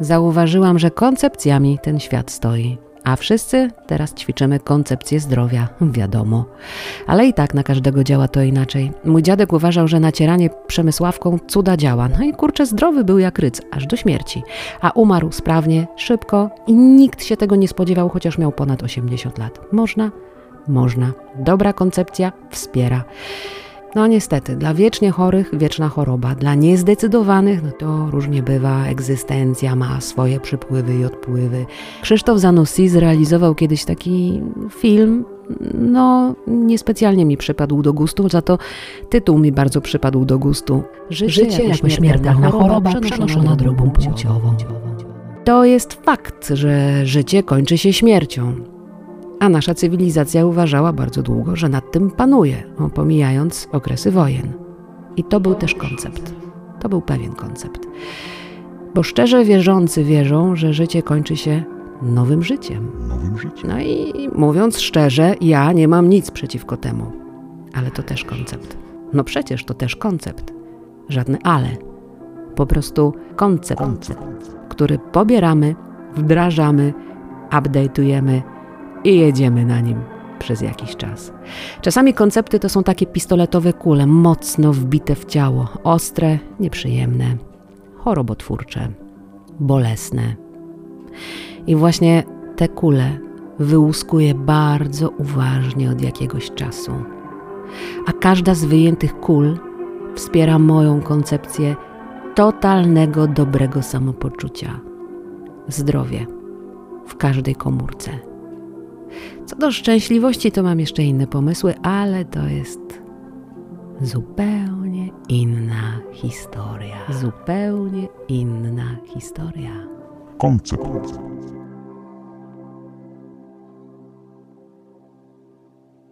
zauważyłam, że koncepcjami ten świat stoi. A wszyscy teraz ćwiczymy koncepcję zdrowia, wiadomo. Ale i tak na każdego działa to inaczej. Mój dziadek uważał, że nacieranie przemysławką cuda działa. No i kurczę, zdrowy był jak ryc, aż do śmierci. A umarł sprawnie, szybko i nikt się tego nie spodziewał, chociaż miał ponad 80 lat. Można? Można. Dobra koncepcja wspiera. No niestety, dla wiecznie chorych wieczna choroba, dla niezdecydowanych no to różnie bywa, egzystencja ma swoje przypływy i odpływy. Krzysztof Zanussi zrealizował kiedyś taki film, no niespecjalnie mi przypadł do gustu, za to tytuł mi bardzo przypadł do gustu. Życie, Życie jako śmiertelna choroba przenoszona drogą płciową. To jest fakt, że życie kończy się śmiercią. A nasza cywilizacja uważała bardzo długo, że nad tym panuje, pomijając okresy wojen. I to był też koncept. To był pewien koncept. Bo szczerze wierzący wierzą, że życie kończy się nowym życiem. Nowym życiem. No i mówiąc szczerze, ja nie mam nic przeciwko temu. Ale to też koncept. No przecież to też koncept. Żadne ale. Po prostu koncept, koncept. który pobieramy, wdrażamy, update'ujemy i jedziemy na nim przez jakiś czas. Czasami koncepty to są takie pistoletowe kule, mocno wbite w ciało, ostre, nieprzyjemne, chorobotwórcze, bolesne. I właśnie te kule wyłuskuję bardzo uważnie od jakiegoś czasu. A każda z wyjętych kul wspiera moją koncepcję totalnego dobrego samopoczucia. Zdrowie w każdej komórce. Co do szczęśliwości, to mam jeszcze inne pomysły, ale to jest zupełnie inna historia. Zupełnie inna historia. Koncept.